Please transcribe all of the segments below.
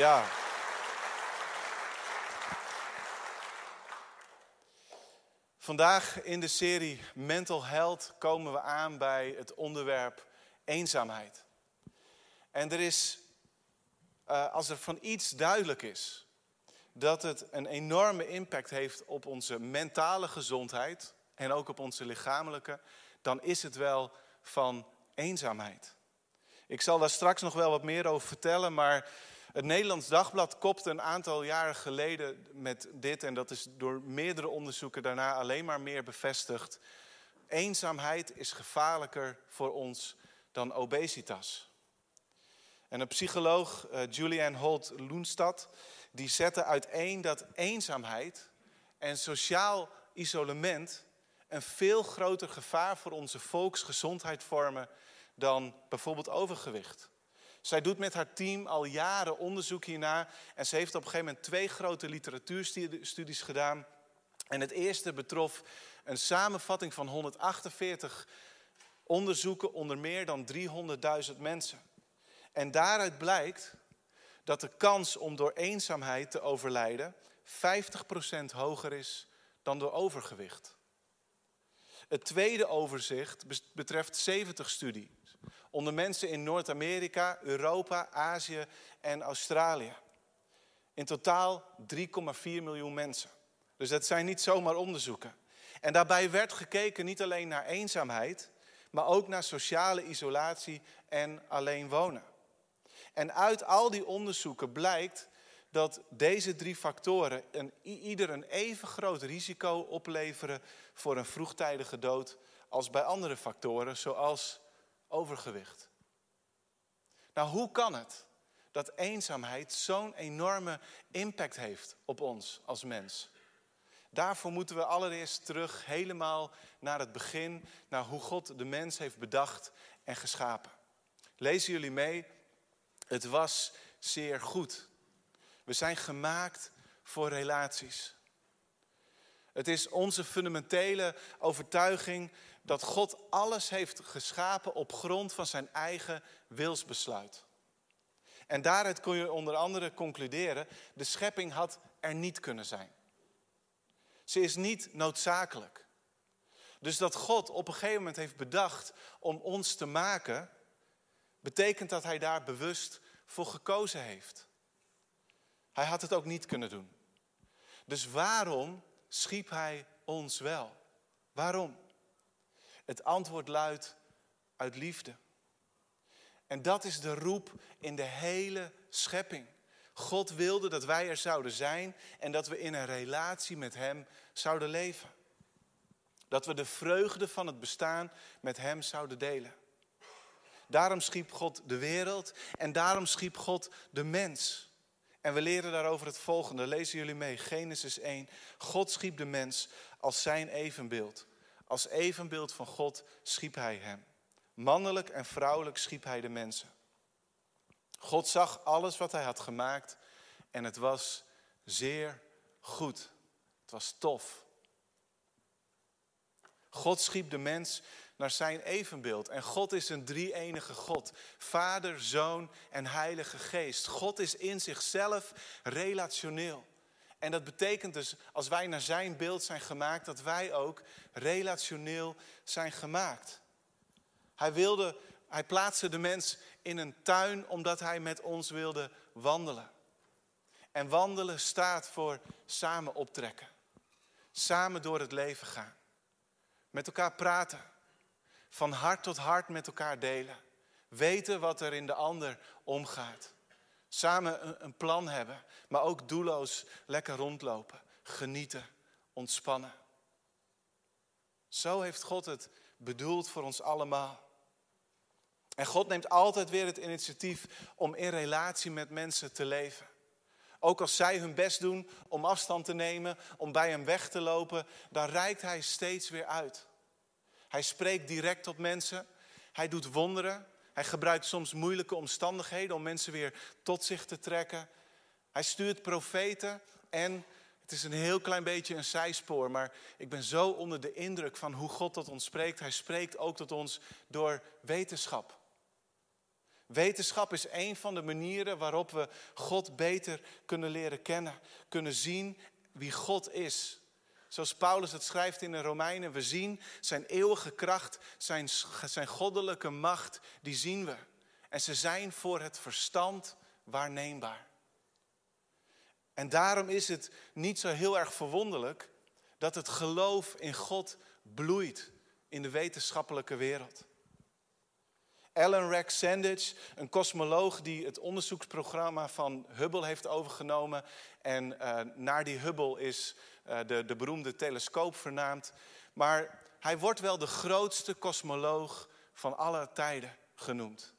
Ja. Vandaag in de serie Mental Health komen we aan bij het onderwerp eenzaamheid. En er is, uh, als er van iets duidelijk is, dat het een enorme impact heeft op onze mentale gezondheid en ook op onze lichamelijke, dan is het wel van eenzaamheid. Ik zal daar straks nog wel wat meer over vertellen, maar het Nederlands Dagblad kopte een aantal jaren geleden met dit, en dat is door meerdere onderzoeken daarna alleen maar meer bevestigd. Eenzaamheid is gevaarlijker voor ons dan obesitas. En een psycholoog, uh, Julianne Holt Loenstad, die zette uiteen dat eenzaamheid en sociaal isolement een veel groter gevaar voor onze volksgezondheid vormen dan bijvoorbeeld overgewicht. Zij doet met haar team al jaren onderzoek hierna en ze heeft op een gegeven moment twee grote literatuurstudies gedaan. En het eerste betrof een samenvatting van 148 onderzoeken onder meer dan 300.000 mensen. En daaruit blijkt dat de kans om door eenzaamheid te overlijden 50% hoger is dan door overgewicht. Het tweede overzicht betreft 70 studies onder mensen in Noord-Amerika, Europa, Azië en Australië. In totaal 3,4 miljoen mensen. Dus dat zijn niet zomaar onderzoeken. En daarbij werd gekeken niet alleen naar eenzaamheid, maar ook naar sociale isolatie en alleen wonen. En uit al die onderzoeken blijkt dat deze drie factoren een, ieder een even groot risico opleveren voor een vroegtijdige dood als bij andere factoren, zoals overgewicht. Nou, hoe kan het dat eenzaamheid zo'n enorme impact heeft op ons als mens? Daarvoor moeten we allereerst terug helemaal naar het begin, naar hoe God de mens heeft bedacht en geschapen. Lezen jullie mee? Het was zeer goed. We zijn gemaakt voor relaties. Het is onze fundamentele overtuiging dat God alles heeft geschapen op grond van zijn eigen wilsbesluit. En daaruit kun je onder andere concluderen, de schepping had er niet kunnen zijn. Ze is niet noodzakelijk. Dus dat God op een gegeven moment heeft bedacht om ons te maken, betekent dat hij daar bewust voor gekozen heeft. Hij had het ook niet kunnen doen. Dus waarom schiep hij ons wel? Waarom? Het antwoord luidt uit liefde. En dat is de roep in de hele schepping. God wilde dat wij er zouden zijn en dat we in een relatie met Hem zouden leven. Dat we de vreugde van het bestaan met Hem zouden delen. Daarom schiep God de wereld en daarom schiep God de mens. En we leren daarover het volgende. Lezen jullie mee, Genesis 1. God schiep de mens als zijn evenbeeld. Als evenbeeld van God schiep hij hem. Mannelijk en vrouwelijk schiep hij de mensen. God zag alles wat hij had gemaakt en het was zeer goed. Het was tof. God schiep de mens naar zijn evenbeeld. En God is een drie-enige God. Vader, Zoon en Heilige Geest. God is in zichzelf relationeel. En dat betekent dus, als wij naar zijn beeld zijn gemaakt, dat wij ook relationeel zijn gemaakt. Hij, wilde, hij plaatste de mens in een tuin omdat hij met ons wilde wandelen. En wandelen staat voor samen optrekken. Samen door het leven gaan. Met elkaar praten. Van hart tot hart met elkaar delen. Weten wat er in de ander omgaat. Samen een plan hebben, maar ook doelloos lekker rondlopen. Genieten, ontspannen. Zo heeft God het bedoeld voor ons allemaal. En God neemt altijd weer het initiatief om in relatie met mensen te leven. Ook als zij hun best doen om afstand te nemen, om bij hem weg te lopen, dan reikt hij steeds weer uit. Hij spreekt direct tot mensen. Hij doet wonderen. Hij gebruikt soms moeilijke omstandigheden om mensen weer tot zich te trekken. Hij stuurt profeten en het is een heel klein beetje een zijspoor, maar ik ben zo onder de indruk van hoe God tot ons spreekt. Hij spreekt ook tot ons door wetenschap. Wetenschap is een van de manieren waarop we God beter kunnen leren kennen. Kunnen zien wie God is. Zoals Paulus het schrijft in de Romeinen. We zien zijn eeuwige kracht, zijn, zijn goddelijke macht, die zien we. En ze zijn voor het verstand waarneembaar. En daarom is het niet zo heel erg verwonderlijk dat het geloof in God bloeit in de wetenschappelijke wereld. Alan Rex Sandage, een kosmoloog die het onderzoeksprogramma van Hubble heeft overgenomen. En uh, naar die Hubble is uh, de, de beroemde telescoop vernaamd. Maar hij wordt wel de grootste kosmoloog van alle tijden genoemd.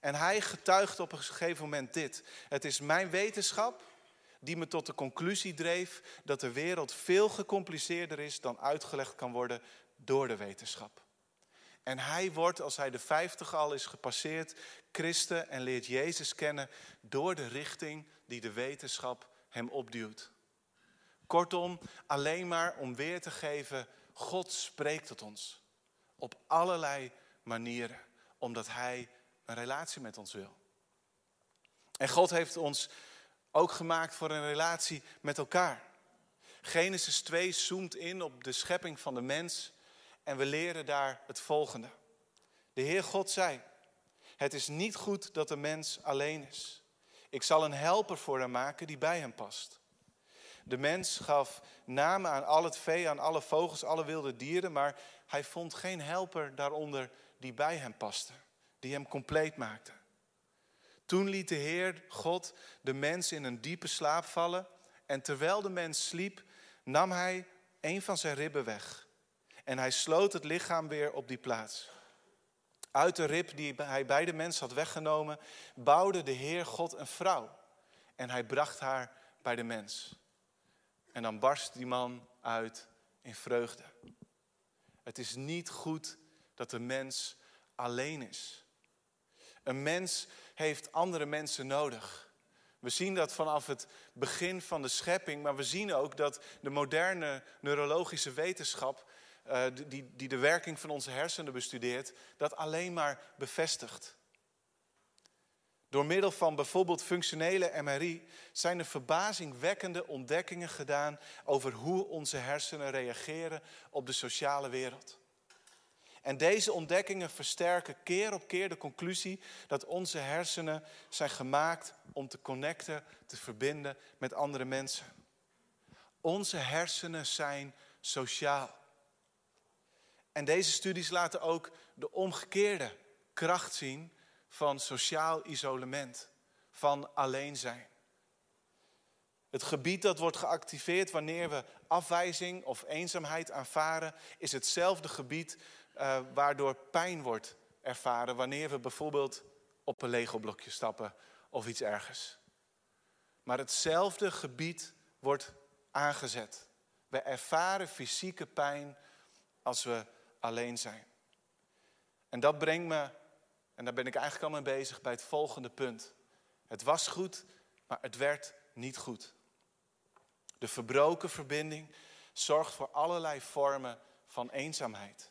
En hij getuigt op een gegeven moment dit. Het is mijn wetenschap die me tot de conclusie dreef dat de wereld veel gecompliceerder is dan uitgelegd kan worden door de wetenschap. En hij wordt, als hij de vijftig al is gepasseerd, christen en leert Jezus kennen door de richting die de wetenschap hem opduwt. Kortom, alleen maar om weer te geven, God spreekt tot ons. Op allerlei manieren, omdat hij een relatie met ons wil. En God heeft ons ook gemaakt voor een relatie met elkaar. Genesis 2 zoomt in op de schepping van de mens en we leren daar het volgende. De Heer God zei, het is niet goed dat de mens alleen is. Ik zal een helper voor hem maken die bij hem past. De mens gaf namen aan al het vee, aan alle vogels, alle wilde dieren, maar hij vond geen helper daaronder die bij hem paste, die hem compleet maakte. Toen liet de Heer God de mens in een diepe slaap vallen en terwijl de mens sliep, nam hij een van zijn ribben weg en hij sloot het lichaam weer op die plaats. Uit de rib die hij bij de mens had weggenomen, bouwde de Heer God een vrouw. En hij bracht haar bij de mens. En dan barst die man uit in vreugde. Het is niet goed dat de mens alleen is. Een mens heeft andere mensen nodig. We zien dat vanaf het begin van de schepping, maar we zien ook dat de moderne neurologische wetenschap uh, die, die de werking van onze hersenen bestudeert, dat alleen maar bevestigt. Door middel van bijvoorbeeld functionele MRI zijn er verbazingwekkende ontdekkingen gedaan over hoe onze hersenen reageren op de sociale wereld. En deze ontdekkingen versterken keer op keer de conclusie dat onze hersenen zijn gemaakt om te connecten, te verbinden met andere mensen. Onze hersenen zijn sociaal. En deze studies laten ook de omgekeerde kracht zien van sociaal isolement, van alleen zijn. Het gebied dat wordt geactiveerd wanneer we afwijzing of eenzaamheid aanvaren, is hetzelfde gebied uh, waardoor pijn wordt ervaren wanneer we bijvoorbeeld op een Lego-blokje stappen of iets ergers. Maar hetzelfde gebied wordt aangezet. We ervaren fysieke pijn als we alleen zijn. En dat brengt me, en daar ben ik eigenlijk al mee bezig, bij het volgende punt. Het was goed, maar het werd niet goed. De verbroken verbinding zorgt voor allerlei vormen van eenzaamheid.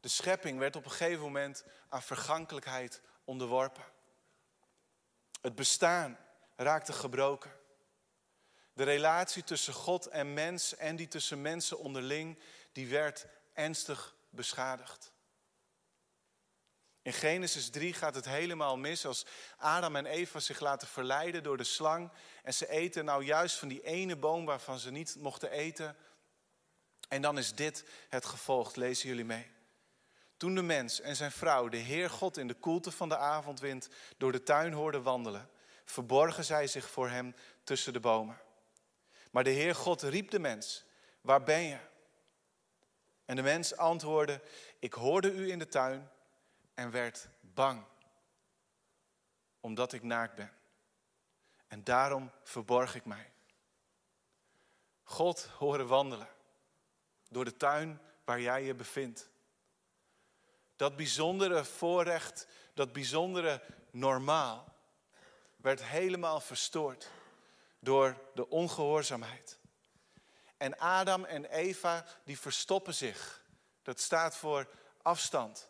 De schepping werd op een gegeven moment aan vergankelijkheid onderworpen. Het bestaan raakte gebroken. De relatie tussen God en mens en die tussen mensen onderling, die werd ernstig beschadigd. In Genesis 3 gaat het helemaal mis als Adam en Eva zich laten verleiden door de slang. En ze eten nou juist van die ene boom waarvan ze niet mochten eten. En dan is dit het gevolg, lezen jullie mee. Toen de mens en zijn vrouw de Heer God in de koelte van de avondwind door de tuin hoorden wandelen, verborgen zij zich voor hem tussen de bomen. Maar de Heer God riep de mens, waar ben je? En de mens antwoordde, ik hoorde u in de tuin en werd bang, omdat ik naakt ben. En daarom verborg ik mij. God horen wandelen door de tuin waar jij je bevindt. Dat bijzondere voorrecht, dat bijzondere normaal, werd helemaal verstoord door de ongehoorzaamheid. En Adam en Eva, die verstoppen zich. Dat staat voor afstand.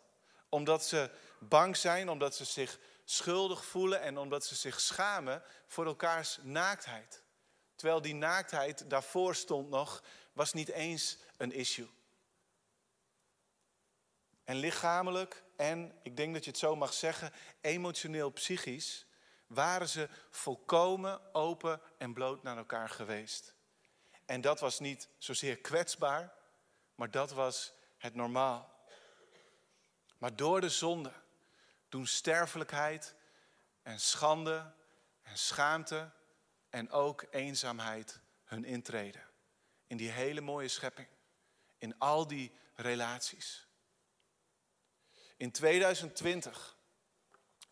Omdat ze bang zijn, omdat ze zich schuldig voelen en omdat ze zich schamen voor elkaars naaktheid. Terwijl die naaktheid daarvoor stond nog, was niet eens een issue. En lichamelijk en, ik denk dat je het zo mag zeggen, emotioneel, psychisch, waren ze volkomen open en bloot naar elkaar geweest. En dat was niet zozeer kwetsbaar, maar dat was het normaal. Maar door de zonde doen sterfelijkheid en schande en schaamte en ook eenzaamheid hun intreden. In die hele mooie schepping. In al die relaties. In 2020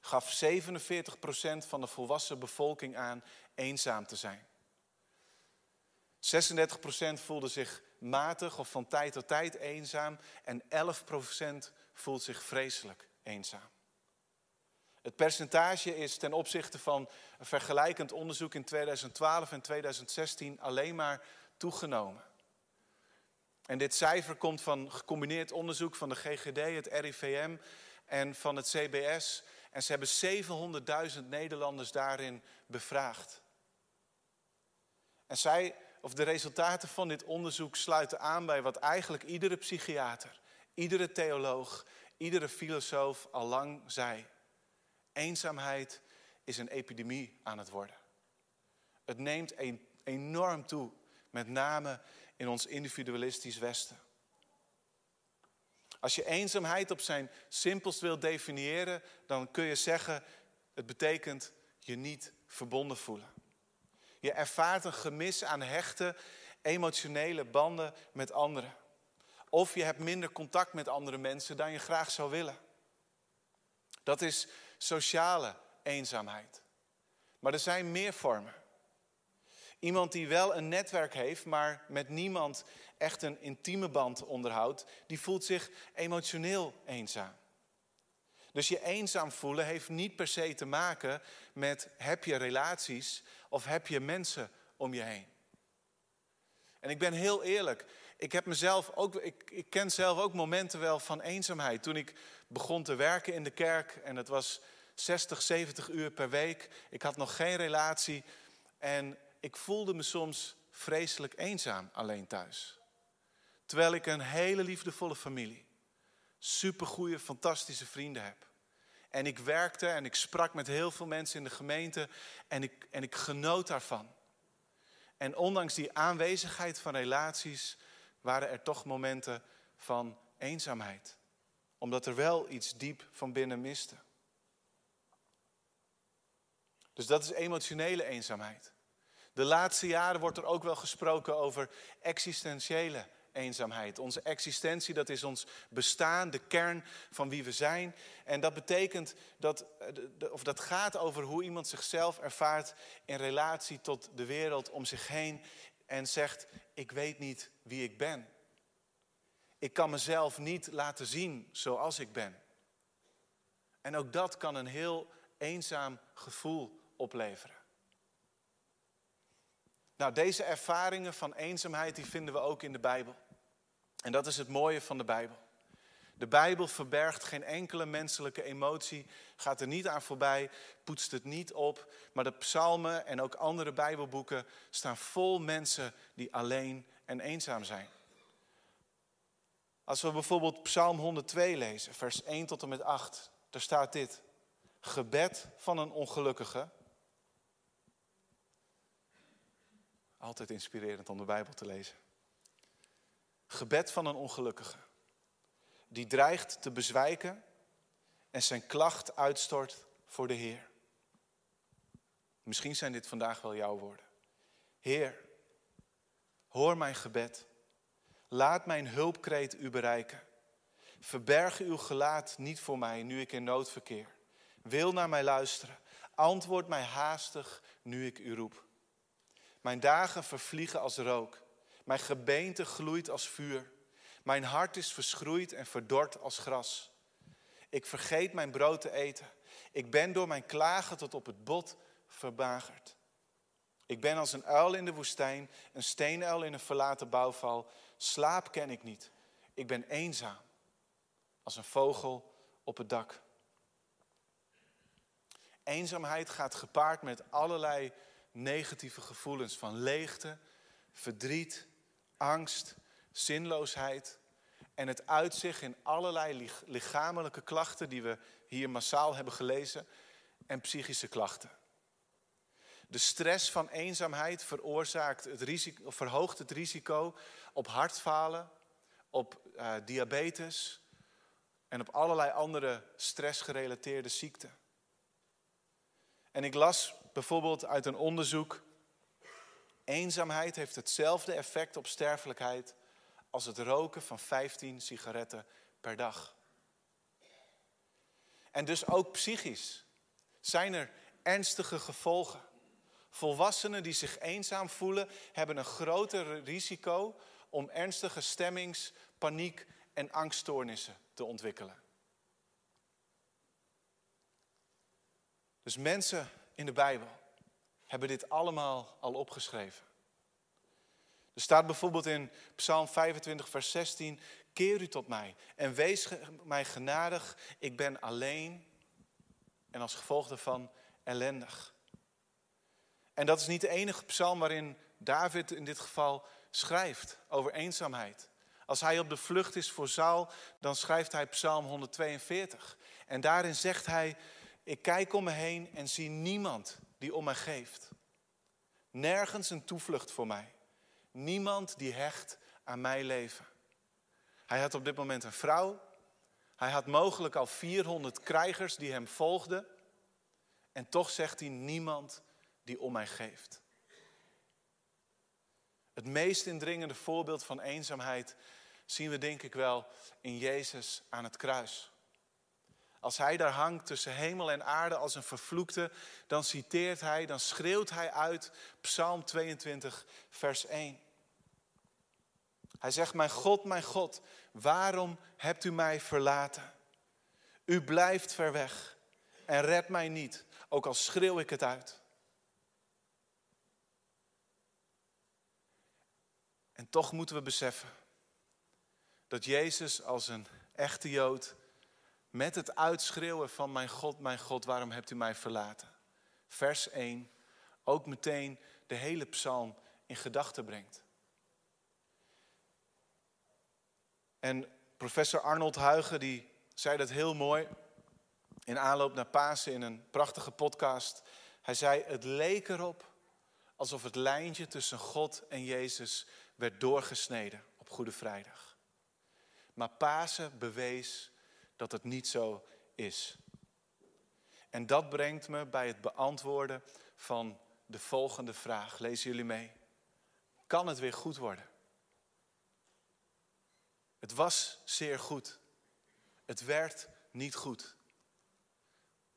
gaf 47% van de volwassen bevolking aan eenzaam te zijn. 36% voelde zich matig of van tijd tot tijd eenzaam en 11% voelt zich vreselijk eenzaam. Het percentage is ten opzichte van een vergelijkend onderzoek in 2012 en 2016 alleen maar toegenomen. En dit cijfer komt van gecombineerd onderzoek van de GGD, het RIVM en van het CBS. En ze hebben 700.000 Nederlanders daarin bevraagd. En zij, of de resultaten van dit onderzoek sluiten aan bij wat eigenlijk iedere psychiater, iedere theoloog, iedere filosoof al lang zei. Eenzaamheid is een epidemie aan het worden. Het neemt enorm toe, met name in ons individualistisch Westen. Als je eenzaamheid op zijn simpelst wilt definiëren, dan kun je zeggen: het betekent je niet verbonden voelen. Je ervaart een gemis aan hechte, emotionele banden met anderen. Of je hebt minder contact met andere mensen dan je graag zou willen. Dat is sociale eenzaamheid. Maar er zijn meer vormen. Iemand die wel een netwerk heeft, maar met niemand echt een intieme band onderhoudt, die voelt zich emotioneel eenzaam. Dus je eenzaam voelen heeft niet per se te maken met heb je relaties of heb je mensen om je heen. En ik ben heel eerlijk, ik heb mezelf ook, ik, ik ken zelf ook momenten wel van eenzaamheid. Toen ik begon te werken in de kerk en het was 60, 70 uur per week. Ik had nog geen relatie en ik voelde me soms vreselijk eenzaam alleen thuis. Terwijl ik een hele liefdevolle familie, supergoeie, fantastische vrienden heb. En ik werkte en ik sprak met heel veel mensen in de gemeente en ik, en ik genoot daarvan. En ondanks die aanwezigheid van relaties waren er toch momenten van eenzaamheid. Omdat er wel iets diep van binnen miste. Dus dat is emotionele eenzaamheid. De laatste jaren wordt er ook wel gesproken over existentiële eenzaamheid. Onze existentie, dat is ons bestaan, de kern van wie we zijn. En dat betekent dat, of dat gaat over hoe iemand zichzelf ervaart in relatie tot de wereld om zich heen. En zegt, ik weet niet wie ik ben. Ik kan mezelf niet laten zien zoals ik ben. En ook dat kan een heel eenzaam gevoel opleveren. Nou, deze ervaringen van eenzaamheid die vinden we ook in de Bijbel. En dat is het mooie van de Bijbel. De Bijbel verbergt geen enkele menselijke emotie, gaat er niet aan voorbij, poetst het niet op. Maar de psalmen en ook andere Bijbelboeken staan vol mensen die alleen en eenzaam zijn. Als we bijvoorbeeld Psalm 102 lezen, vers 1 tot en met 8, daar staat dit. Gebed van een ongelukkige Altijd inspirerend om de Bijbel te lezen. Gebed van een ongelukkige. Die dreigt te bezwijken en zijn klacht uitstort voor de Heer. Misschien zijn dit vandaag wel jouw woorden. Heer, hoor mijn gebed. Laat mijn hulpkreet u bereiken. Verberg uw gelaat niet voor mij nu ik in nood verkeer. Wil naar mij luisteren. Antwoord mij haastig nu ik u roep. Mijn dagen vervliegen als rook. Mijn gebeente gloeit als vuur. Mijn hart is verschroeid en verdord als gras. Ik vergeet mijn brood te eten. Ik ben door mijn klagen tot op het bot verbagerd. Ik ben als een uil in de woestijn, een steenuil in een verlaten bouwval. Slaap ken ik niet. Ik ben eenzaam, als een vogel op het dak. Eenzaamheid gaat gepaard met allerlei negatieve gevoelens van leegte, verdriet, angst, zinloosheid. En het uitzicht in allerlei lichamelijke klachten die we hier massaal hebben gelezen en psychische klachten. De stress van eenzaamheid veroorzaakt het risico, verhoogt het risico op hartfalen, op uh, diabetes en op allerlei andere stressgerelateerde ziekten. En ik las bijvoorbeeld uit een onderzoek, eenzaamheid heeft hetzelfde effect op sterfelijkheid als het roken van 15 sigaretten per dag. En dus ook psychisch zijn er ernstige gevolgen. Volwassenen die zich eenzaam voelen, hebben een groter risico om ernstige stemmings-, paniek- en angststoornissen te ontwikkelen. Dus mensen in de Bijbel hebben dit allemaal al opgeschreven. Er staat bijvoorbeeld in Psalm 25, vers 16: Keer u tot mij en wees mij genadig. Ik ben alleen en als gevolg daarvan ellendig. En dat is niet de enige psalm waarin David in dit geval schrijft over eenzaamheid. Als hij op de vlucht is voor Saul, dan schrijft hij Psalm 142. En daarin zegt hij: Ik kijk om me heen en zie niemand die om mij geeft. Nergens een toevlucht voor mij. Niemand die hecht aan mijn leven. Hij had op dit moment een vrouw. Hij had mogelijk al 400 krijgers die hem volgden. En toch zegt hij niemand die om mij geeft. Het meest indringende voorbeeld van eenzaamheid zien we denk ik wel in Jezus aan het kruis. Als hij daar hangt tussen hemel en aarde als een vervloekte, dan citeert hij, dan schreeuwt hij uit Psalm 22, vers 1. Hij zegt, mijn God, mijn God, waarom hebt u mij verlaten? U blijft ver weg en redt mij niet, ook al schreeuw ik het uit. En toch moeten we beseffen dat Jezus als een echte Jood met het uitschreeuwen van mijn God, mijn God, waarom hebt u mij verlaten? Vers 1 ook meteen de hele psalm in gedachten brengt. En professor Arnold Huigen die zei dat heel mooi in aanloop naar Pasen in een prachtige podcast. Hij zei, het leek erop alsof het lijntje tussen God en Jezus werd doorgesneden op Goede Vrijdag. Maar Pasen bewees dat het niet zo is. En dat brengt me bij het beantwoorden van de volgende vraag. Lezen jullie mee? Kan het weer goed worden? Het was zeer goed. Het werd niet goed.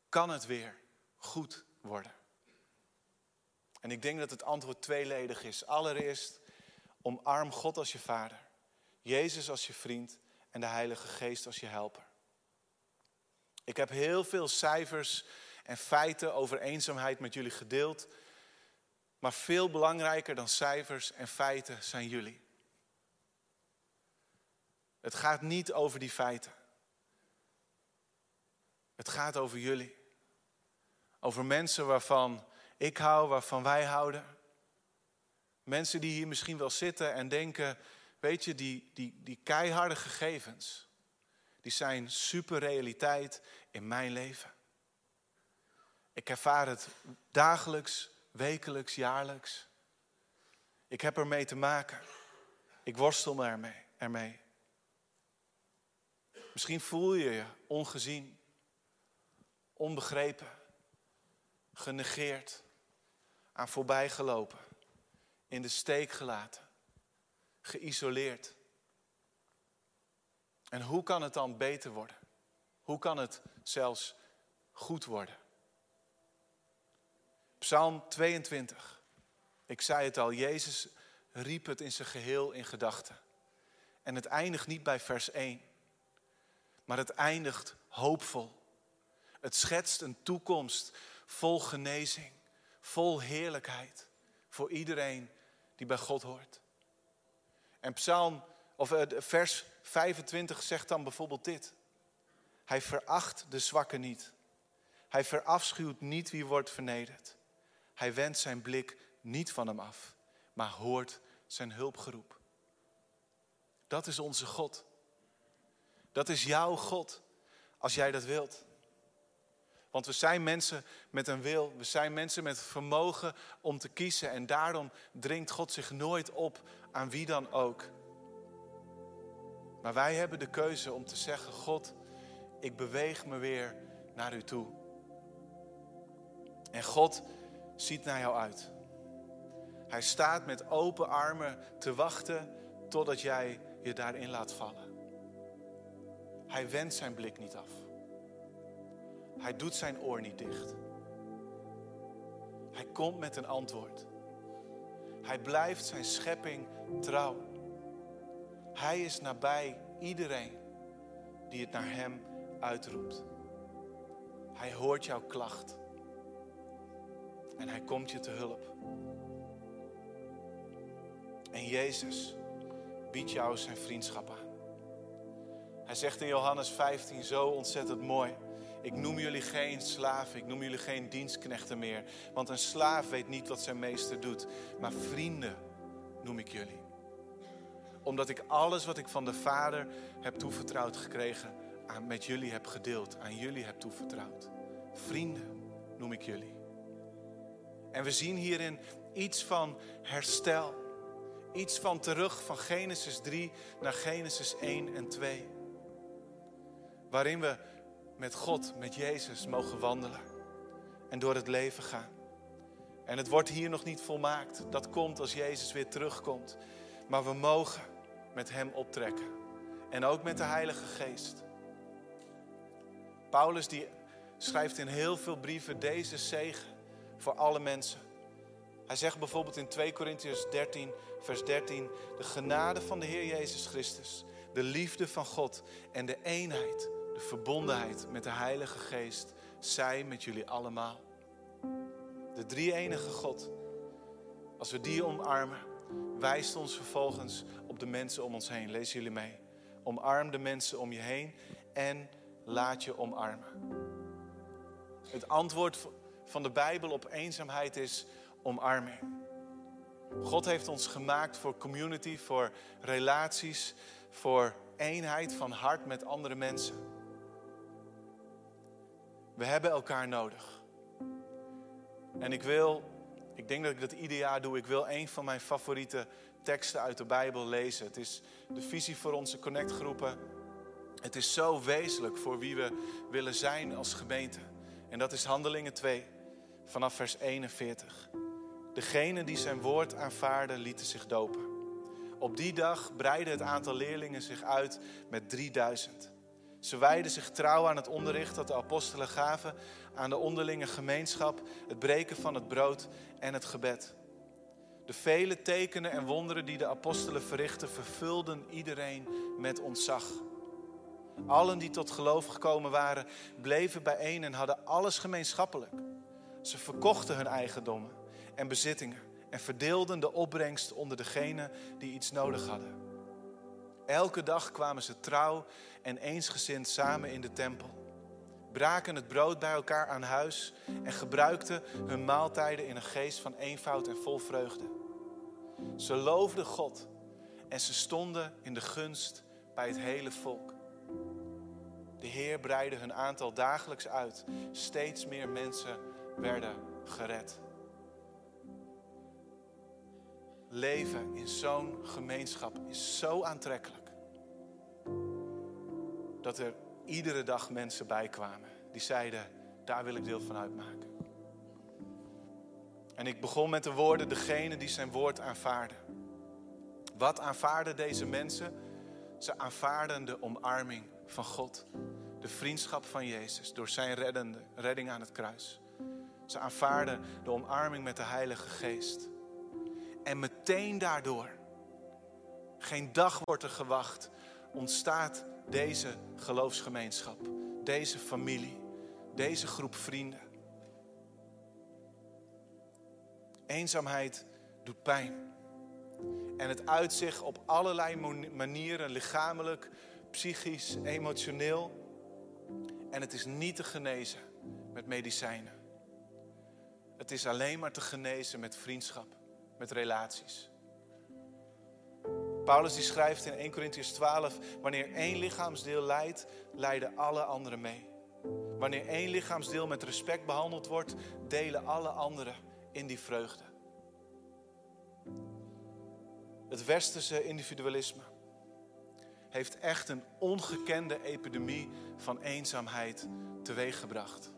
Kan het weer goed worden? En ik denk dat het antwoord tweeledig is. Allereerst, omarm God als je vader, Jezus als je vriend en de Heilige Geest als je helper. Ik heb heel veel cijfers en feiten over eenzaamheid met jullie gedeeld. Maar veel belangrijker dan cijfers en feiten zijn jullie. Het gaat niet over die feiten. Het gaat over jullie. Over mensen waarvan ik hou, waarvan wij houden. Mensen die hier misschien wel zitten en denken, weet je, die, die, die keiharde gegevens, die zijn super realiteit in mijn leven. Ik ervaar het dagelijks, wekelijks, jaarlijks. Ik heb ermee te maken. Ik worstel ermee. ermee. Misschien voel je je ongezien, onbegrepen, genegeerd, aan voorbij gelopen, in de steek gelaten, geïsoleerd. En hoe kan het dan beter worden? Hoe kan het zelfs goed worden? Psalm 22. Ik zei het al, Jezus riep het in zijn geheel in gedachten. En het eindigt niet bij vers 1, maar het eindigt hoopvol. Het schetst een toekomst vol genezing, vol heerlijkheid voor iedereen die bij God hoort. En Psalm, of eh, vers 25 zegt dan bijvoorbeeld dit. Hij veracht de zwakke niet. Hij verafschuwt niet wie wordt vernederd. Hij wendt zijn blik niet van hem af, maar hoort zijn hulpgeroep. Dat is onze God. Dat is jouw God, als jij dat wilt. Want we zijn mensen met een wil, we zijn mensen met vermogen om te kiezen. En daarom dringt God zich nooit op aan wie dan ook. Maar wij hebben de keuze om te zeggen, God, ik beweeg me weer naar u toe. En God ziet naar jou uit. Hij staat met open armen te wachten totdat jij je daarin laat vallen. Hij wendt zijn blik niet af. Hij doet zijn oor niet dicht. Hij komt met een antwoord. Hij blijft zijn schepping trouw. Hij is nabij iedereen die het naar hem uitroept. Hij hoort jouw klacht. En hij komt je te hulp. En Jezus biedt jou zijn vriendschap aan. Hij zegt in Johannes 15 zo ontzettend mooi. Ik noem jullie geen slaven, ik noem jullie geen dienstknechten meer. Want een slaaf weet niet wat zijn meester doet. Maar vrienden noem ik jullie. Omdat ik alles wat ik van de Vader heb toevertrouwd gekregen, aan, met jullie heb gedeeld, aan jullie heb toevertrouwd. Vrienden noem ik jullie. En we zien hierin iets van herstel. Iets van terug van Genesis 3 naar Genesis 1 en 2. Waarin we met God, met Jezus mogen wandelen en door het leven gaan. En het wordt hier nog niet volmaakt. Dat komt als Jezus weer terugkomt. Maar we mogen met Hem optrekken. En ook met de Heilige Geest. Paulus die schrijft in heel veel brieven deze zegen voor alle mensen. Hij zegt bijvoorbeeld in 2 Korintiërs 13, vers 13: De genade van de Heer Jezus Christus, de liefde van God en de eenheid de verbondenheid met de Heilige Geest zij met jullie allemaal. De drie enige God, als we die omarmen, wijst ons vervolgens op de mensen om ons heen. Lees jullie mee. Omarm de mensen om je heen en laat je omarmen. Het antwoord van de Bijbel op eenzaamheid is omarming. God heeft ons gemaakt voor community, voor relaties, voor eenheid van hart met andere mensen. We hebben elkaar nodig. En ik wil, ik denk dat ik dat ieder jaar doe, ik wil een van mijn favoriete teksten uit de Bijbel lezen. Het is de visie voor onze connectgroepen. Het is zo wezenlijk voor wie we willen zijn als gemeente. En dat is Handelingen 2, vanaf vers 41. Degenen die zijn woord aanvaarden, lieten zich dopen. Op die dag breidde het aantal leerlingen zich uit met 3000. Ze wijden zich trouw aan het onderricht dat de apostelen gaven, aan de onderlinge gemeenschap, het breken van het brood en het gebed. De vele tekenen en wonderen die de apostelen verrichtten, vervulden iedereen met ontzag. Allen die tot geloof gekomen waren, bleven bijeen en hadden alles gemeenschappelijk. Ze verkochten hun eigendommen en bezittingen en verdeelden de opbrengst onder degenen die iets nodig hadden. Elke dag kwamen ze trouw en eensgezind samen in de tempel, braken het brood bij elkaar aan huis en gebruikten hun maaltijden in een geest van eenvoud en vol vreugde. Ze loofden God en ze stonden in de gunst bij het hele volk. De Heer breidde hun aantal dagelijks uit. Steeds meer mensen werden gered. Leven in zo'n gemeenschap is zo aantrekkelijk dat er iedere dag mensen bij kwamen die zeiden: daar wil ik deel van uitmaken. En ik begon met de woorden: degene die zijn woord aanvaarden. Wat aanvaarden deze mensen? Ze aanvaarden de omarming van God, de vriendschap van Jezus door zijn reddende, redding aan het kruis. Ze aanvaarden de omarming met de Heilige Geest. En meteen daardoor, geen dag wordt er gewacht, ontstaat deze geloofsgemeenschap, deze familie, deze groep vrienden. Eenzaamheid doet pijn. En het uit zich op allerlei manieren, lichamelijk, psychisch, emotioneel. En het is niet te genezen met medicijnen. Het is alleen maar te genezen met vriendschap, met relaties. Paulus die schrijft in 1 Corinthians 12, wanneer één lichaamsdeel lijdt, lijden alle anderen mee. Wanneer één lichaamsdeel met respect behandeld wordt, delen alle anderen in die vreugde. Het westerse individualisme heeft echt een ongekende epidemie van eenzaamheid teweeggebracht.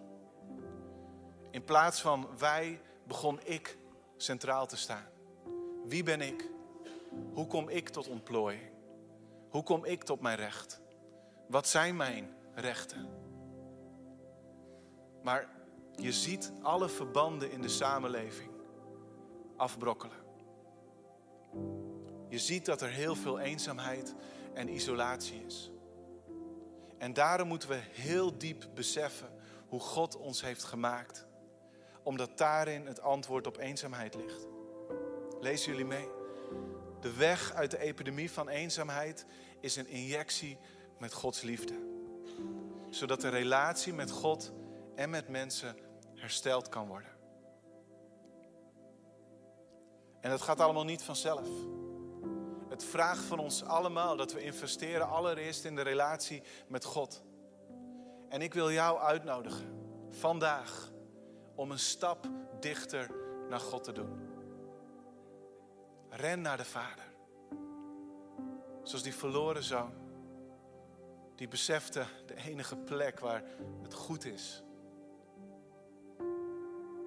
In plaats van wij begon ik centraal te staan. Wie ben ik? Hoe kom ik tot ontplooiing? Hoe kom ik tot mijn recht? Wat zijn mijn rechten? Maar je ziet alle verbanden in de samenleving afbrokkelen. Je ziet dat er heel veel eenzaamheid en isolatie is. En daarom moeten we heel diep beseffen hoe God ons heeft gemaakt. Omdat daarin het antwoord op eenzaamheid ligt. Lezen jullie mee? De weg uit de epidemie van eenzaamheid is een injectie met Gods liefde. Zodat de relatie met God en met mensen hersteld kan worden. En dat gaat allemaal niet vanzelf. Het vraagt van ons allemaal dat we investeren allereerst in de relatie met God. En ik wil jou uitnodigen vandaag om een stap dichter naar God te doen. Ren naar de Vader. Zoals die verloren zoon. Die besefte de enige plek waar het goed is.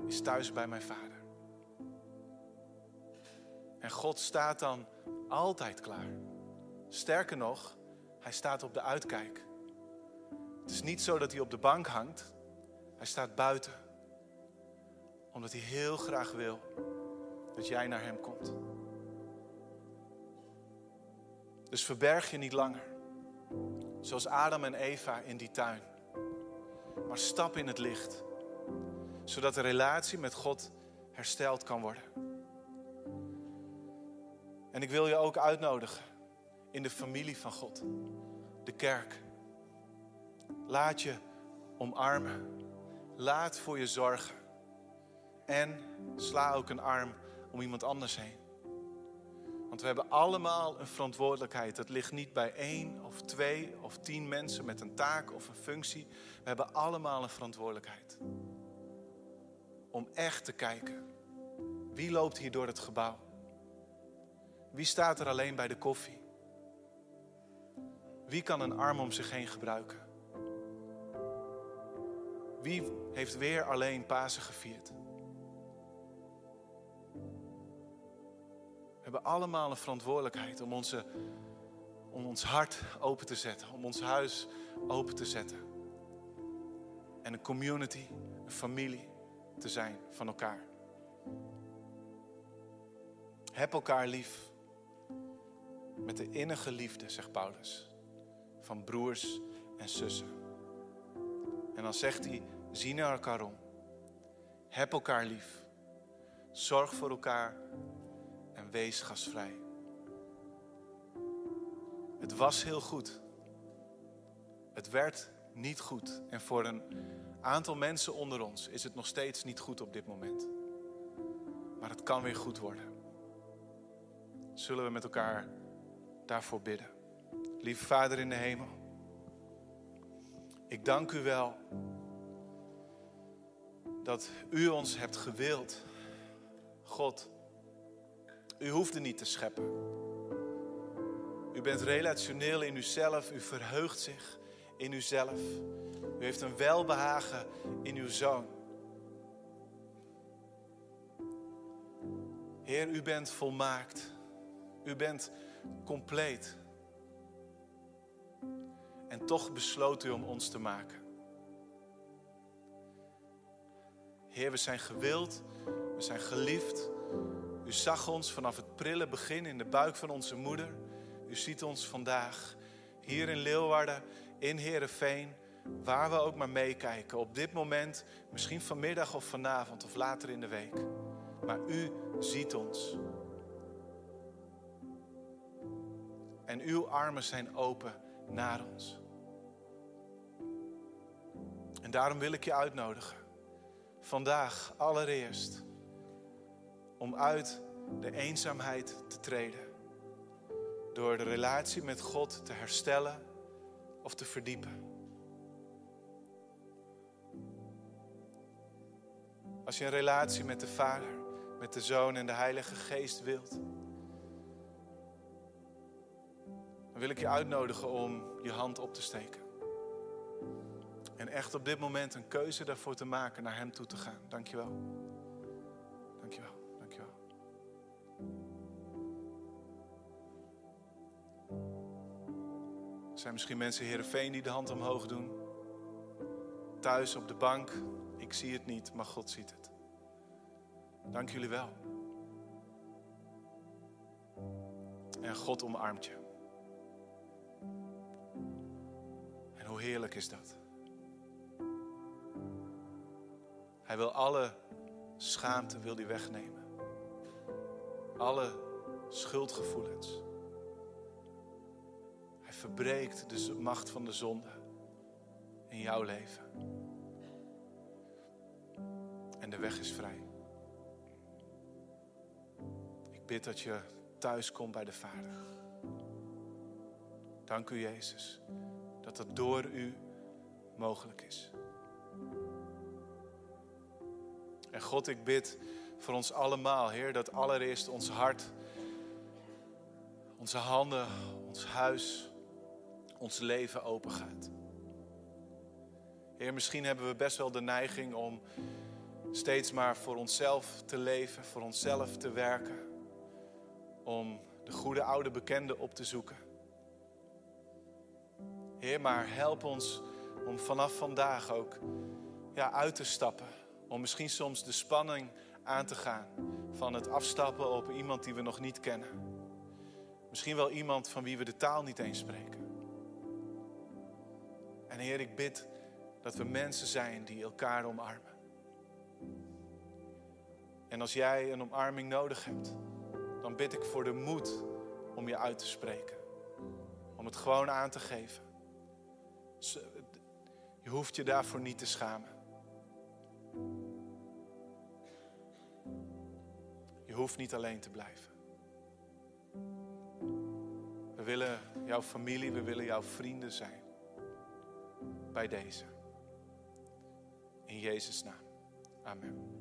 Is thuis bij mijn Vader. En God staat dan altijd klaar. Sterker nog, hij staat op de uitkijk. Het is niet zo dat hij op de bank hangt. Hij staat buiten. Omdat hij heel graag wil dat jij naar hem komt. Dus verberg je niet langer. Zoals Adam en Eva in die tuin. Maar stap in het licht. Zodat de relatie met God hersteld kan worden. En ik wil je ook uitnodigen in de familie van God, de kerk. Laat je omarmen. Laat voor je zorgen. En sla ook een arm om iemand anders heen. Want we hebben allemaal een verantwoordelijkheid. Het ligt niet bij één of twee of tien mensen met een taak of een functie. We hebben allemaal een verantwoordelijkheid. Om echt te kijken. Wie loopt hier door het gebouw? Wie staat er alleen bij de koffie? Wie kan een arm om zich heen gebruiken? Wie heeft weer alleen Pasen gevierd? Hebben allemaal een verantwoordelijkheid om, onze, om ons hart open te zetten, om ons huis open te zetten. En een community, een familie te zijn van elkaar. Heb elkaar lief. Met de innige liefde, zegt Paulus, van broers en zussen. En dan zegt hij, zie naar elkaar om. Heb elkaar lief. Zorg voor elkaar en wees gastvrij. Het was heel goed. Het werd niet goed. En voor een aantal mensen onder ons is het nog steeds niet goed op dit moment. Maar het kan weer goed worden. Zullen we met elkaar daarvoor bidden. Lieve Vader in de hemel, ik dank u wel dat u ons hebt gewild. God, u hoefde niet te scheppen. U bent relationeel in uzelf, u verheugt zich in uzelf. U heeft een welbehagen in uw zoon. Heer, u bent volmaakt. U bent compleet. En toch besloot u om ons te maken. Heer, we zijn gewild, we zijn geliefd. U zag ons vanaf het prille begin in de buik van onze moeder. U ziet ons vandaag hier in Leeuwarden, in Heerenveen, waar we ook maar meekijken. Op dit moment, misschien vanmiddag of vanavond of later in de week. Maar u ziet ons. En uw armen zijn open naar ons. En daarom wil ik je uitnodigen. Vandaag allereerst. Om uit de eenzaamheid te treden. Door de relatie met God te herstellen of te verdiepen. Als je een relatie met de Vader, met de Zoon en de Heilige Geest wilt, dan wil ik je uitnodigen om je hand op te steken. En echt op dit moment een keuze daarvoor te maken naar Hem toe te gaan. Dankjewel. Dankjewel. Er zijn misschien mensen Heerenveen die de hand omhoog doen. Thuis op de bank. Ik zie het niet, maar God ziet het. Dank jullie wel. En God omarmt je. En hoe heerlijk is dat? Hij wil alle schaamte wil hij wegnemen. Alle schuldgevoelens. Verbreekt de macht van de zonde in jouw leven. En de weg is vrij. Ik bid dat je thuis komt bij de Vader. Dank u, Jezus, dat het door u mogelijk is. En God, ik bid voor ons allemaal, Heer, dat allereerst ons hart, onze handen, ons huis, ons leven open gaat. Heer, misschien hebben we best wel de neiging om steeds maar voor onszelf te leven, voor onszelf te werken, om de goede oude bekende op te zoeken. Heer, maar help ons om vanaf vandaag ook ja, uit te stappen om misschien soms de spanning aan te gaan van het afstappen op iemand die we nog niet kennen. Misschien wel iemand van wie we de taal niet eens spreken. En Heer, ik bid dat we mensen zijn die elkaar omarmen. En als jij een omarming nodig hebt, dan bid ik voor de moed om je uit te spreken. Om het gewoon aan te geven. Je hoeft je daarvoor niet te schamen. Je hoeft niet alleen te blijven. We willen jouw familie, we willen jouw vrienden zijn. Bij deze. In Jezus' naam. Amen.